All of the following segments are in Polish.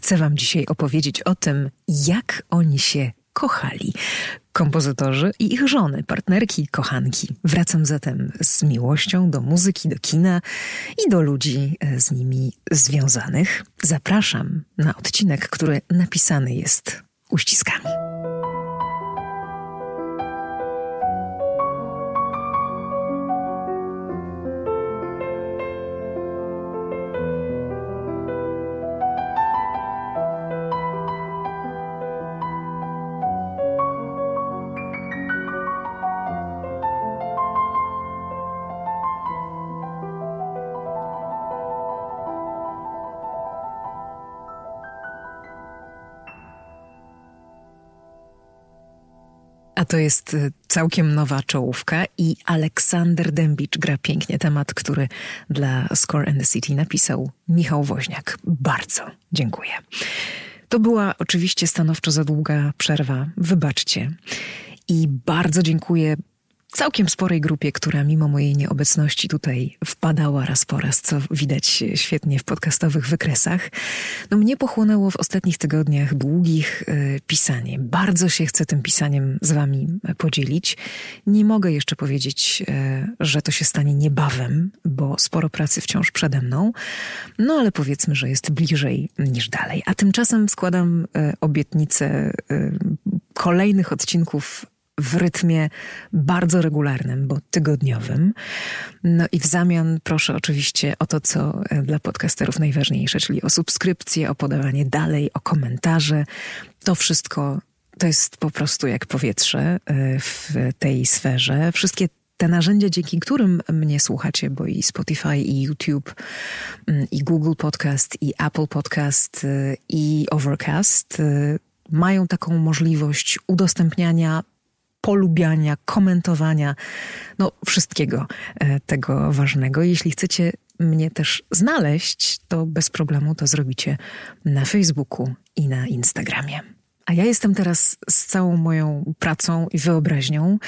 chcę Wam dzisiaj opowiedzieć o tym, jak oni się kochali. Kompozytorzy i ich żony, partnerki, kochanki. Wracam zatem z miłością do muzyki, do kina i do ludzi e, z nimi związanych. Zapraszam na odcinek, który napisany jest uściskami. A to jest y, całkiem nowa czołówka i Aleksander Dębicz gra pięknie temat, który dla Score and the City napisał Michał Woźniak. Bardzo dziękuję. To była oczywiście stanowczo za długa przerwa. Wybaczcie. I bardzo dziękuję całkiem sporej grupie, która mimo mojej nieobecności tutaj wpadała raz po raz, co widać świetnie w podcastowych wykresach. No mnie pochłonęło w ostatnich tygodniach długich y, pisanie. Bardzo się chcę tym pisaniem z wami podzielić. Nie mogę jeszcze powiedzieć, y, że to się stanie niebawem, bo sporo pracy wciąż przede mną. No ale powiedzmy, że jest bliżej niż dalej. A tymczasem składam y, obietnicę kolejnych odcinków w rytmie bardzo regularnym, bo tygodniowym. No i w zamian proszę oczywiście o to, co e, dla podcasterów najważniejsze, czyli o subskrypcję, o podawanie dalej, o komentarze. To wszystko to jest po prostu jak powietrze e, w tej sferze. Wszystkie te narzędzia, dzięki którym mnie słuchacie, bo i Spotify, i YouTube, mm, i Google Podcast, i Apple Podcast, e, i Overcast mają taką możliwość udostępniania polubiania, komentowania, no wszystkiego e, tego ważnego. Jeśli chcecie mnie też znaleźć, to bez problemu to zrobicie na Facebooku i na Instagramie. A ja jestem teraz z całą moją pracą i wyobraźnią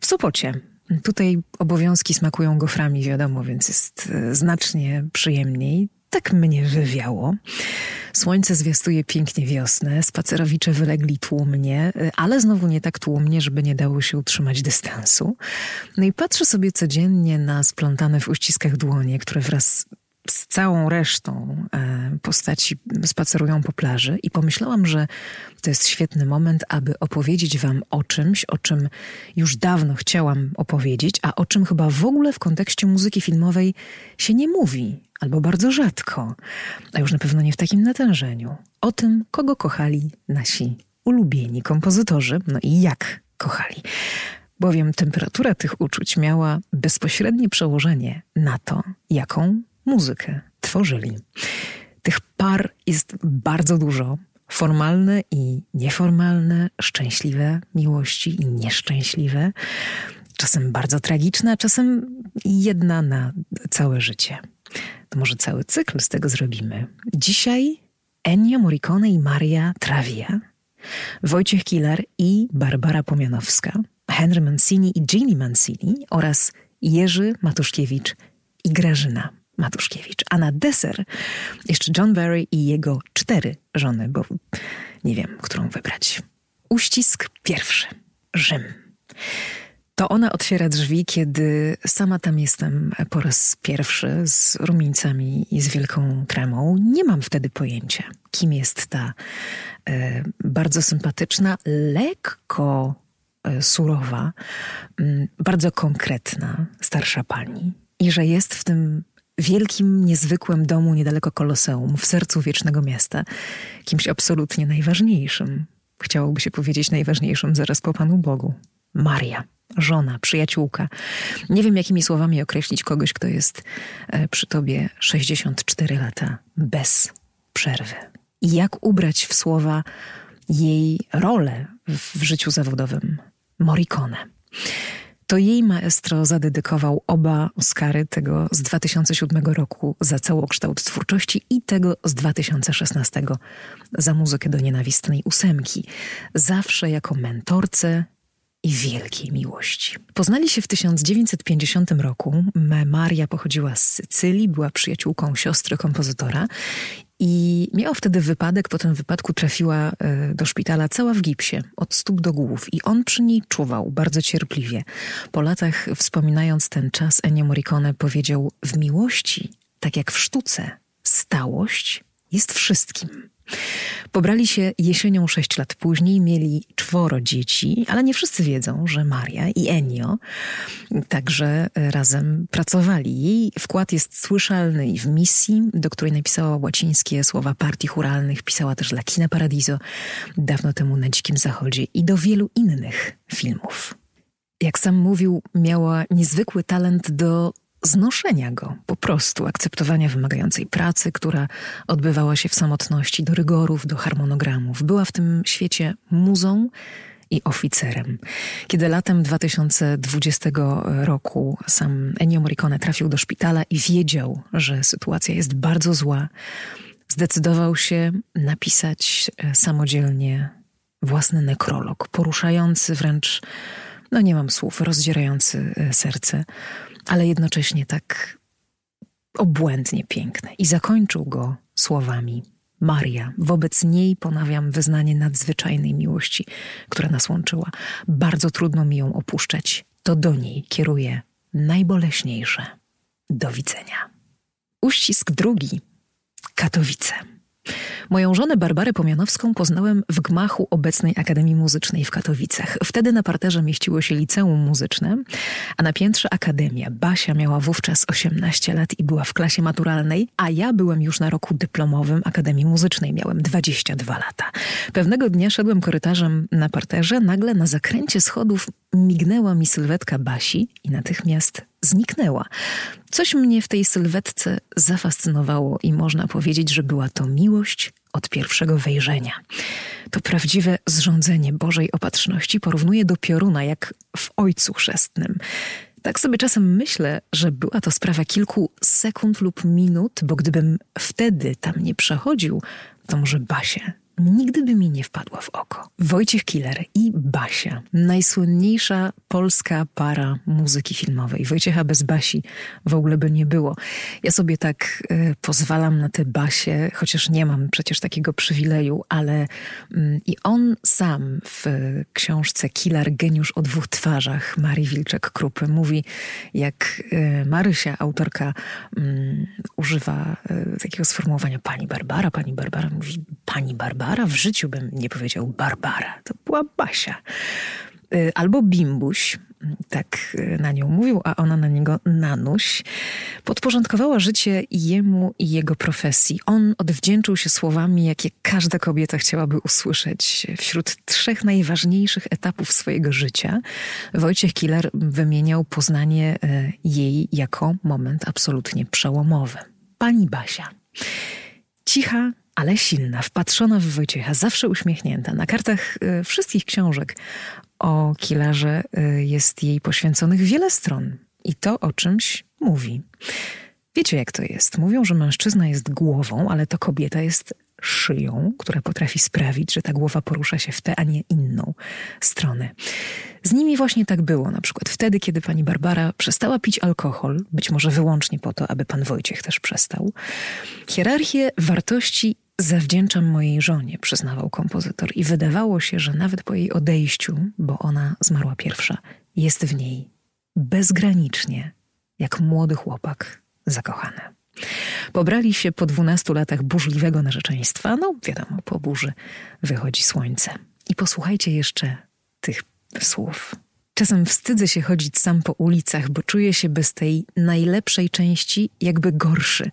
w Sopocie. Tutaj obowiązki smakują goframi, wiadomo, więc jest e, znacznie przyjemniej tak mnie wywiało. Słońce zwiastuje pięknie wiosnę, spacerowicze wylegli tłumnie, ale znowu nie tak tłumnie, żeby nie dało się utrzymać dystansu. No i patrzę sobie codziennie na splątane w uściskach dłonie, które wraz z całą resztą e, postaci spacerują po plaży i pomyślałam, że to jest świetny moment, aby opowiedzieć Wam o czymś, o czym już dawno chciałam opowiedzieć, a o czym chyba w ogóle w kontekście muzyki filmowej się nie mówi, albo bardzo rzadko, a już na pewno nie w takim natężeniu. O tym, kogo kochali nasi ulubieni kompozytorzy, no i jak kochali bowiem temperatura tych uczuć miała bezpośrednie przełożenie na to, jaką muzykę tworzyli. Tych par jest bardzo dużo. Formalne i nieformalne, szczęśliwe miłości i nieszczęśliwe, czasem bardzo tragiczne, a czasem jedna na całe życie. To może cały cykl z tego zrobimy. Dzisiaj Ennio Morricone i Maria Travia, Wojciech Kilar i Barbara Pomianowska, Henry Mancini i Ginny Mancini oraz Jerzy Matuszkiewicz i Grażyna Matuszkiewicz. A na deser jeszcze John Barry i jego cztery żony, bo nie wiem, którą wybrać. Uścisk pierwszy. Rzym. To ona otwiera drzwi, kiedy sama tam jestem po raz pierwszy z rumieńcami i z wielką kremą. Nie mam wtedy pojęcia, kim jest ta e, bardzo sympatyczna, lekko e, surowa, m, bardzo konkretna starsza pani. I że jest w tym wielkim, niezwykłym domu niedaleko Koloseum, w sercu wiecznego miasta, kimś absolutnie najważniejszym. Chciałoby się powiedzieć najważniejszym zaraz po Panu Bogu. Maria, żona, przyjaciółka. Nie wiem, jakimi słowami określić kogoś, kto jest e, przy tobie 64 lata bez przerwy. I jak ubrać w słowa jej rolę w życiu zawodowym Morricone. To jej maestro zadedykował oba Oscary, tego z 2007 roku za całokształt twórczości i tego z 2016 za muzykę do nienawistnej ósemki. Zawsze jako mentorce i wielkiej miłości. Poznali się w 1950 roku. Maria pochodziła z Sycylii, była przyjaciółką siostry kompozytora I miała wtedy wypadek, po tym wypadku trafiła e, do szpitala cała w gipsie, od stóp do głów. I on przy niej czuwał bardzo cierpliwie. Po latach, wspominając ten czas, Ennio Morricone powiedział: W miłości, tak jak w sztuce, stałość jest wszystkim. Pobrali się jesienią sześć lat później, mieli czworo dzieci, ale nie wszyscy wiedzą, że Maria i Ennio także razem pracowali. Jej wkład jest słyszalny i w misji, do której napisała łacińskie słowa partii churalnych, pisała też dla Kina Paradiso dawno temu na Dzikim Zachodzie i do wielu innych filmów. Jak sam mówił, miała niezwykły talent do znoszenia go, po prostu akceptowania wymagającej pracy, która odbywała się w samotności, do rygorów, do harmonogramów. Była w tym świecie muzą i oficerem. Kiedy latem 2020 roku sam Ennio Morricone trafił do szpitala i wiedział, że sytuacja jest bardzo zła, zdecydował się napisać e, samodzielnie własny nekrolog, poruszający wręcz, no nie mam słów, rozdzierający e, serce ale jednocześnie tak obłędnie piękne. I zakończył go słowami: Maria, wobec niej ponawiam wyznanie nadzwyczajnej miłości, która nas łączyła. Bardzo trudno mi ją opuszczać. To do niej kieruję najboleśniejsze. Do widzenia. Uścisk drugi. Katowice. Moją żonę Barbarę Pomianowską poznałem w gmachu obecnej Akademii Muzycznej w Katowicach. Wtedy na parterze mieściło się liceum muzyczne, a na piętrze Akademia. Basia miała wówczas 18 lat i była w klasie maturalnej, a ja byłem już na roku dyplomowym Akademii Muzycznej. Miałem 22 lata. Pewnego dnia szedłem korytarzem na parterze, nagle na zakręcie schodów mignęła mi sylwetka Basi i natychmiast zniknęła. Coś mnie w tej sylwetce zafascynowało i można powiedzieć, że była to miłość od pierwszego wejrzenia. To prawdziwe zrządzenie Bożej opatrzności porównuje do pioruna, jak w Ojcu Chrzestnym. Tak sobie czasem myślę, że była to sprawa kilku sekund lub minut, bo gdybym wtedy tam nie przechodził, to może Basie nigdy by mi nie wpadła w oko. Wojciech Killer i Basia, najsłynniejsza polska para muzyki filmowej. Wojciecha bez Basi w ogóle by nie było. Ja sobie tak y, pozwalam na tę Basię, chociaż nie mam przecież takiego przywileju, ale y, i on sam w książce Killer, geniusz o dwóch twarzach Marii Wilczek-Krupy mówi, jak y, Marysia, autorka, mm, używa takiego sformułowania pani Barbara, pani Barbara mówi pani Barbara, Barbara, w życiu bym nie powiedział Barbara, to była Basia. Y, albo Bimbuś, tak y, na nią mówił, a ona na niego Nanuś, podporządkowała życie jemu i jego profesji. On odwdzięczył się słowami, jakie każda kobieta chciałaby usłyszeć. Wśród trzech najważniejszych etapów swojego życia Wojciech Killer wymieniał poznanie y, jej jako moment absolutnie przełomowy. Pani Basia. Cicha, ale silna, wpatrzona w Wojciecha, zawsze uśmiechnięta. Na kartach y, wszystkich książek o Killerze y, jest jej poświęconych wiele stron i to o czymś mówi. Wiecie, jak to jest? Mówią, że mężczyzna jest głową, ale to kobieta jest szyją, która potrafi sprawić, że ta głowa porusza się w tę, a nie inną stronę. Z nimi właśnie tak było, na przykład wtedy, kiedy pani Barbara przestała pić alkohol, być może wyłącznie po to, aby pan Wojciech też przestał. Hierarchię wartości zawdzięczam mojej żonie, przyznawał kompozytor, i wydawało się, że nawet po jej odejściu, bo ona zmarła pierwsza, jest w niej bezgranicznie, jak młody chłopak zakochany. Pobrali się po dwunastu latach burzliwego narzeczeństwa. No, wiadomo, po burzy wychodzi słońce. I posłuchajcie jeszcze tych słów. Czasem wstydzę się chodzić sam po ulicach, bo czuję się bez tej najlepszej części jakby gorszy.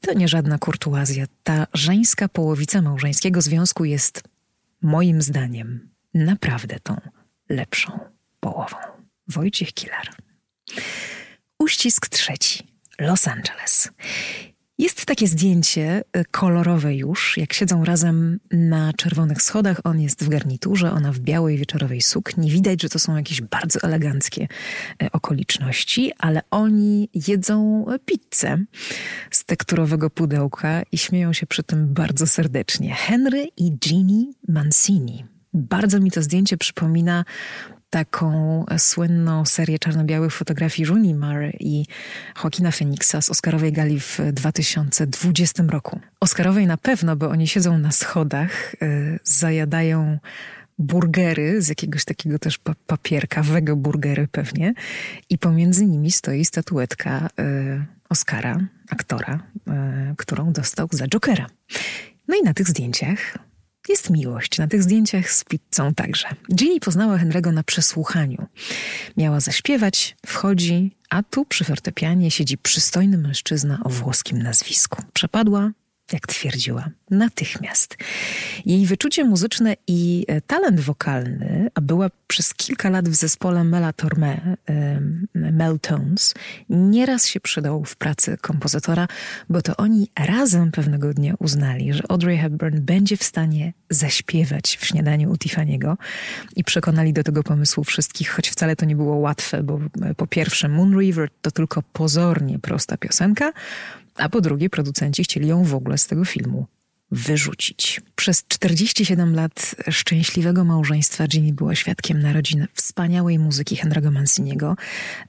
To nie żadna kurtuazja. Ta żeńska połowica małżeńskiego związku jest, moim zdaniem, naprawdę tą lepszą połową. Wojciech Kilar. Uścisk trzeci. Los Angeles. Jest takie zdjęcie y, kolorowe już, jak siedzą razem na czerwonych schodach. On jest w garniturze, ona w białej wieczorowej sukni. Widać, że to są jakieś bardzo eleganckie y, okoliczności, ale oni jedzą pizzę z tekturowego pudełka i śmieją się przy tym bardzo serdecznie. Henry i Ginny Mancini. Bardzo mi to zdjęcie przypomina taką słynną serię czarno-białych fotografii Rooney Mara i Joaquina Phoenixa z Oscarowej gali w 2020 roku. Oscarowej na pewno, bo oni siedzą na schodach, y, zajadają burgery z jakiegoś takiego też papierka, wege burgery pewnie i pomiędzy nimi stoi statuetka y, Oscara, aktora, y, którą dostał za Jokera. No i na tych zdjęciach jest miłość. Na tych zdjęciach z pizzą także. Ginny poznała Henry'ego na przesłuchaniu. Miała zaśpiewać, wchodzi, a tu przy fortepianie siedzi przystojny mężczyzna o włoskim nazwisku. Przepadła, jak twierdziła, natychmiast. Jej wyczucie muzyczne i e, talent wokalny, a była przez kilka lat w zespole Mela Torme, Meltones, nieraz się przydał w pracy kompozytora, bo to oni razem pewnego dnia uznali, że Audrey Hepburn będzie w stanie zaśpiewać w śniadaniu u Tiffany'ego i przekonali do tego pomysłu wszystkich, choć wcale to nie było łatwe, bo e, po pierwsze Moon River to tylko pozornie prosta piosenka, a po drugie producenci chcieli ją w ogóle z tego filmu wyrzucić. Przez 47 lat szczęśliwego małżeństwa Ginny była świadkiem narodzin wspaniałej muzyki Henry'ego Manciniego.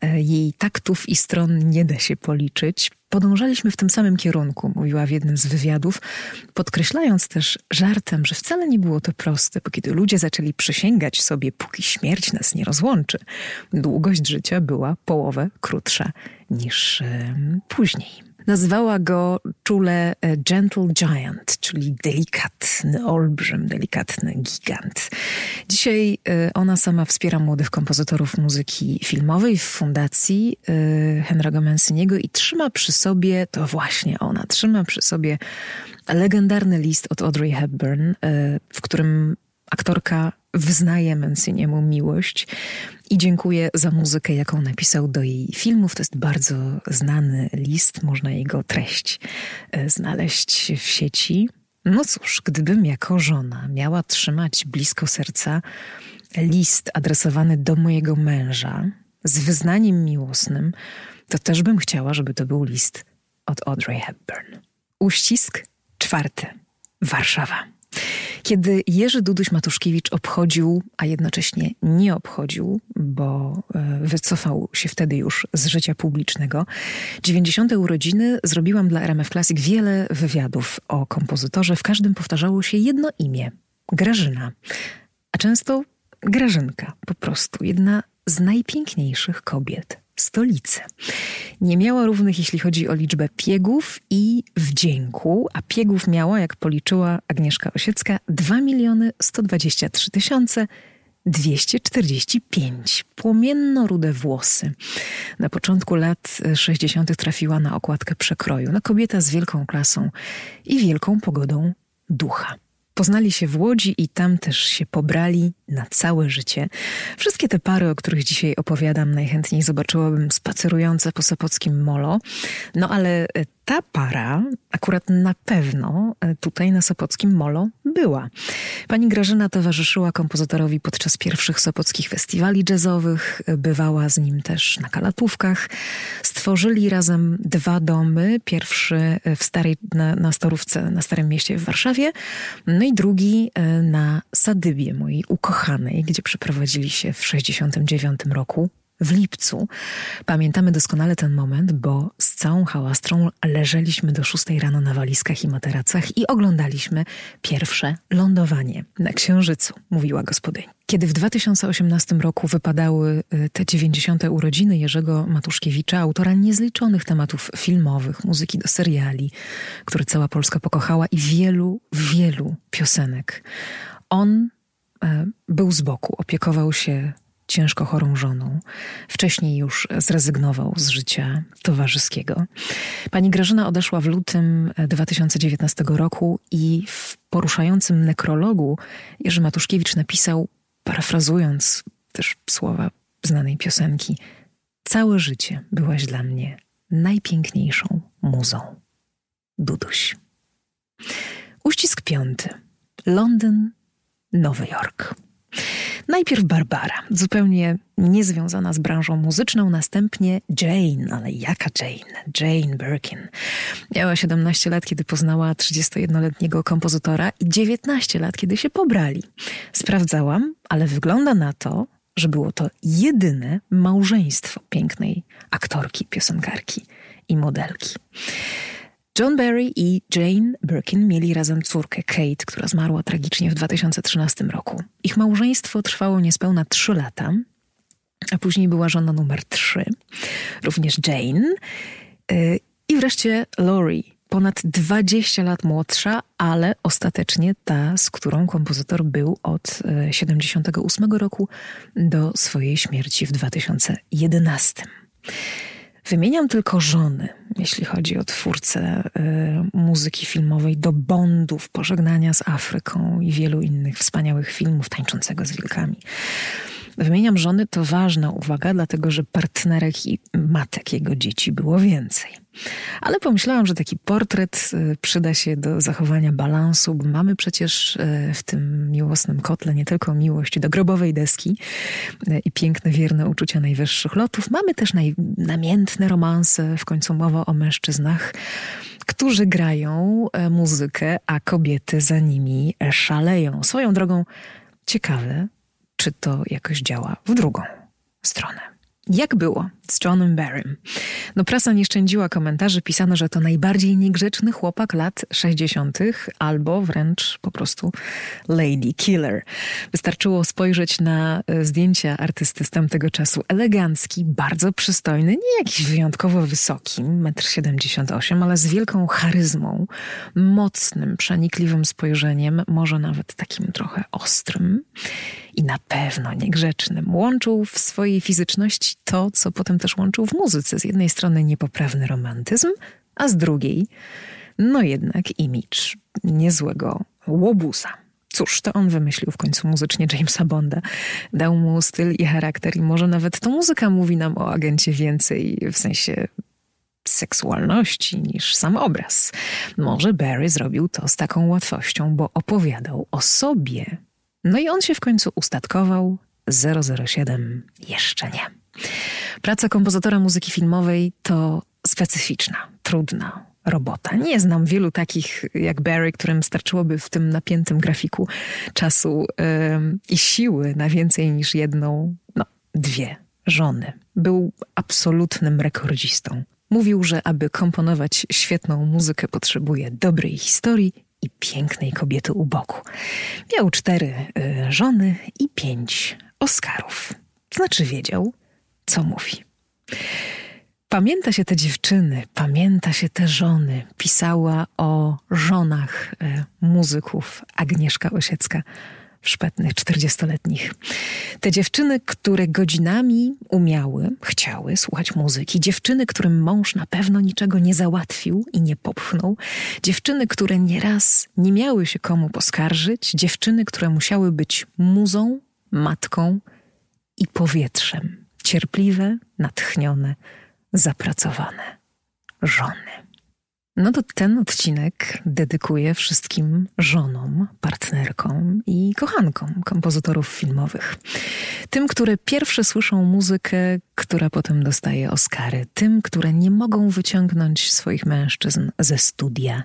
E, jej taktów i stron nie da się policzyć. Podążaliśmy w tym samym kierunku, mówiła w jednym z wywiadów, podkreślając też żartem, że wcale nie było to proste, bo kiedy ludzie zaczęli przysięgać sobie, póki śmierć nas nie rozłączy, długość życia była połowę krótsza niż yy, później. Nazwała go czule e, Gentle Giant, czyli delikatny olbrzym, delikatny gigant. Dzisiaj e, ona sama wspiera młodych kompozytorów muzyki filmowej w fundacji e, Henry'ego Manciniego i trzyma przy sobie, to właśnie ona, trzyma przy sobie legendarny list od Audrey Hepburn, w którym aktorka wyznaje Manciniemu miłość i dziękuję za muzykę, jaką napisał do jej filmów. To jest bardzo znany list, można jego treść e, znaleźć w sieci. No cóż, gdybym jako żona miała trzymać blisko serca list adresowany do mojego męża z wyznaniem miłosnym, to też bym chciała, żeby to był list od Audrey Hepburn. Uścisk czwarty. Warszawa. Kiedy Jerzy Duduś-Matuszkiewicz obchodził, a jednocześnie nie obchodził, bo e, wycofał się wtedy już z życia publicznego, 90. urodziny zrobiłam dla RMF Classic wiele wywiadów o kompozytorze. W każdym powtarzało się jedno imię Grażyna, a często Grażynka po prostu, jedna z najpiękniejszych kobiet stolicy. Nie miała równych, jeśli chodzi o liczbę piegów i wdzięku, a piegów miała, jak policzyła Agnieszka Osiecka, 2 miliony 123 tysiące 245. Płomienno-rude włosy. Na początku lat 60. trafiła na okładkę przekroju. No kobieta z wielką klasą i wielką pogodą ducha. Poznali się w Łodzi i tam też się pobrali na całe życie. Wszystkie te pary, o których dzisiaj opowiadam, najchętniej zobaczyłabym spacerujące po Sopockim Molo. No ale e, ta para akurat na pewno e, tutaj na Sopockim Molo była. Pani Grażyna towarzyszyła kompozytorowi podczas pierwszych sopockich festiwali jazzowych, e, bywała z nim też na kalatówkach. Stworzyli razem dwa domy. Pierwszy w starej, na, na Storówce, na Starym Mieście w Warszawie, no i drugi na Sadybie, mojej ukochanej, gdzie przeprowadzili się w 69 roku w lipcu. Pamiętamy doskonale ten moment, bo z całą hałastrą leżeliśmy do szóstej rano na walizkach i materacach i oglądaliśmy pierwsze lądowanie na Księżycu, mówiła gospodyni. Kiedy w 2018 roku wypadały y, te 90. urodziny Jerzego Matuszkiewicza, autora niezliczonych tematów filmowych, muzyki do seriali, które cała Polska pokochała i wielu, wielu piosenek, on e, był z boku, opiekował się ciężko chorą żoną. Wcześniej już zrezygnował z życia towarzyskiego. Pani Grażyna odeszła w lutym 2019 roku i w poruszającym nekrologu Jerzy Matuszkiewicz napisał, parafrazując też słowa znanej piosenki: Całe życie byłaś dla mnie najpiękniejszą muzą. Duduś. Uścisk piąty. Londyn, Nowy Jork. Najpierw Barbara, zupełnie niezwiązana z branżą muzyczną, następnie Jane, ale jaka Jane? Jane Birkin. Miała 17 lat, kiedy poznała 31-letniego kompozytora i 19 lat, kiedy się pobrali. Sprawdzałam, ale wygląda na to, że było to jedyne małżeństwo pięknej aktorki, piosenkarki i modelki. John Barry i Jane Birkin mieli razem córkę Kate, która zmarła tragicznie w 2013 roku. Ich małżeństwo trwało niespełna 3 lata, a później była żona numer 3, również Jane. Y, I wreszcie Laurie, ponad 20 lat młodsza, ale ostatecznie ta, z którą kompozytor był od 78 y, roku do swojej śmierci w 2011. Wymieniam tylko żony, jeśli chodzi o twórcę y, muzyki filmowej do Bondów, Pożegnania z Afryką i wielu innych wspaniałych filmów tańczącego z wilkami. Wymieniam żony, to ważna uwaga, dlatego że partnerek i matek jego dzieci było więcej. Ale pomyślałam, że taki portret y, przyda się do zachowania balansu, bo mamy przecież y, w tym miłosnym kotle nie tylko miłość do grobowej deski y, i piękne, wierne uczucia najwyższych lotów, mamy też naj, namiętne romanse, w końcu mowa o mężczyznach, którzy grają muzykę, a kobiety za nimi szaleją. Swoją drogą ciekawe, czy to jakoś działa w drugą stronę. Jak było z Johnem Barrym? No prasa nie szczędziła komentarzy, pisano, że to najbardziej niegrzeczny chłopak lat 60., albo wręcz po prostu lady killer. Wystarczyło spojrzeć na e, zdjęcia artysty z tamtego czasu. Elegancki, bardzo przystojny, nie jakiś wyjątkowo wysoki, 1,78 m, ale z wielką charyzmą, mocnym, przenikliwym spojrzeniem, może nawet takim trochę ostrym na pewno niegrzecznym. Łączył w swojej fizyczności to, co potem też łączył w muzyce. Z jednej strony niepoprawny romantyzm, a z drugiej, no jednak imidż niezłego łobusa. Cóż, to on wymyślił w końcu muzycznie Jamesa Bonda. Dał mu styl i charakter, i może nawet to muzyka mówi nam o agencie więcej w sensie seksualności niż sam obraz. Może Barry zrobił to z taką łatwością, bo opowiadał o sobie. No i on się w końcu ustatkował. 007 jeszcze nie. Praca kompozytora muzyki filmowej to specyficzna, trudna robota. Nie znam wielu takich jak Barry, którym starczyłoby w tym napiętym grafiku czasu yy, i siły na więcej niż jedną, no, dwie żony. Był absolutnym rekordzistą. Mówił, że aby komponować świetną muzykę, potrzebuje dobrej historii i pięknej kobiety u boku. Miał cztery y, żony i pięć Oscarów. Znaczy wiedział, co mówi. Pamięta się te dziewczyny, pamięta się te żony. Pisała o żonach y, muzyków Agnieszka Osiecka szpetnych, czterdziestoletnich. Te dziewczyny, które godzinami umiały, chciały słuchać muzyki, dziewczyny, którym mąż na pewno niczego nie załatwił i nie popchnął, dziewczyny, które nieraz nie miały się komu poskarżyć, dziewczyny, które musiały być muzą, matką i powietrzem, cierpliwe, natchnione, zapracowane żony. No to ten odcinek dedykuję wszystkim żonom, partnerkom i kochankom kompozytorów filmowych. Tym, które pierwsze słyszą muzykę, która potem dostaje Oscary. Tym, które nie mogą wyciągnąć swoich mężczyzn ze studia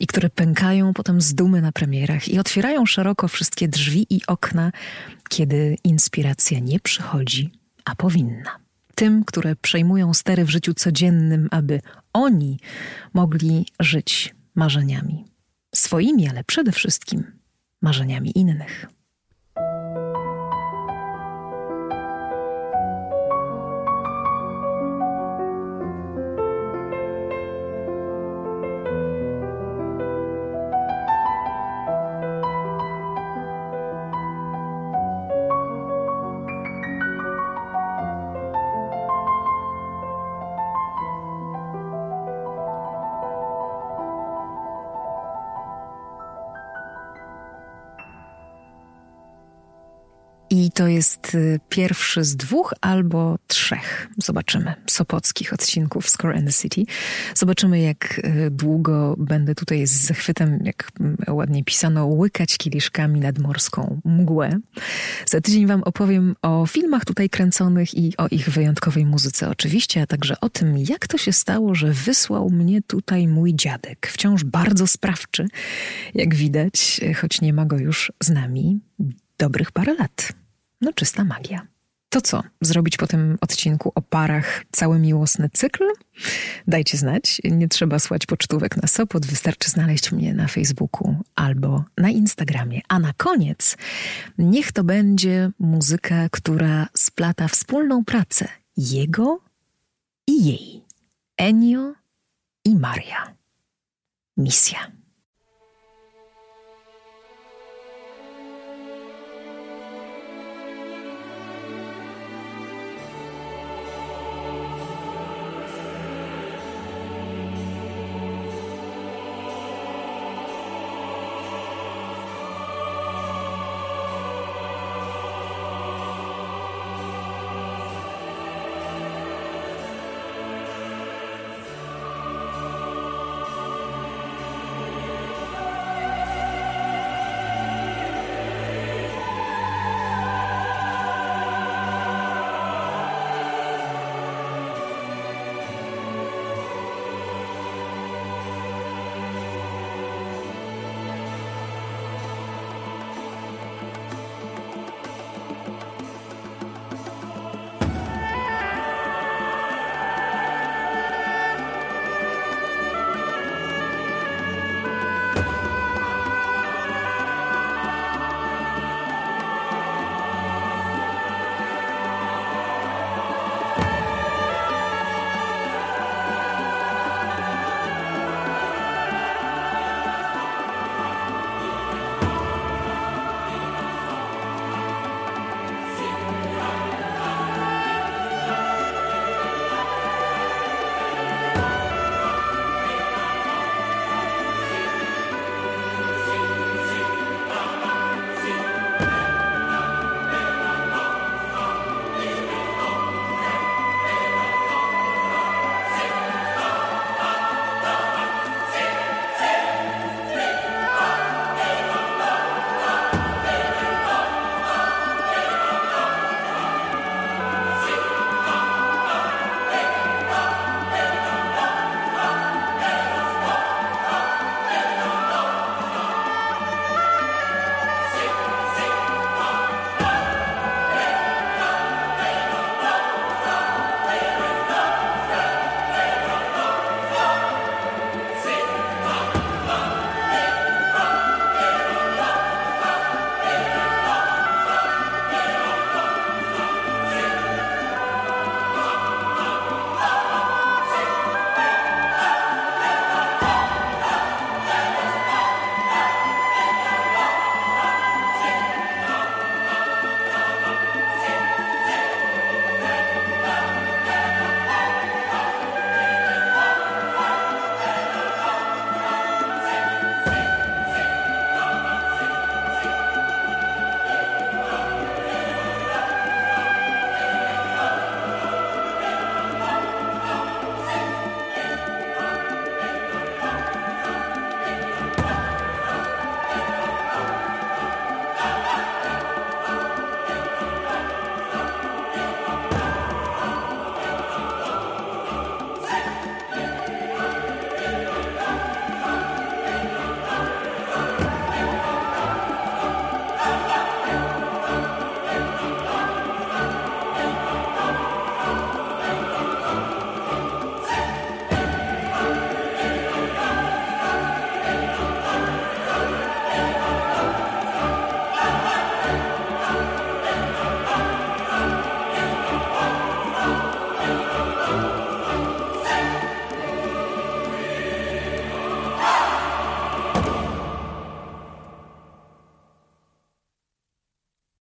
i które pękają potem z dumy na premierach i otwierają szeroko wszystkie drzwi i okna, kiedy inspiracja nie przychodzi, a powinna tym, które przejmują stery w życiu codziennym, aby oni mogli żyć marzeniami. Swoimi, ale przede wszystkim marzeniami innych. I to jest y, pierwszy z dwóch albo trzech, zobaczymy, sopockich odcinków Score and the City. Zobaczymy, jak y, długo będę tutaj z zachwytem, jak mm, ładnie pisano, łykać kieliszkami nad morską mgłę. Za tydzień wam opowiem o filmach tutaj kręconych i o ich wyjątkowej muzyce oczywiście, a także o tym, jak to się stało, że wysłał mnie tutaj mój dziadek, wciąż bardzo sprawczy, jak widać, choć nie ma go już z nami dobrych parę lat. No czysta magia. To co? Zrobić po tym odcinku o parach cały miłosny cykl? Dajcie znać. Nie trzeba słać pocztówek na Sopot, wystarczy znaleźć mnie na Facebooku albo na Instagramie. A na koniec niech to będzie muzyka, która splata wspólną pracę jego i jej. Ennio i Maria. Misja.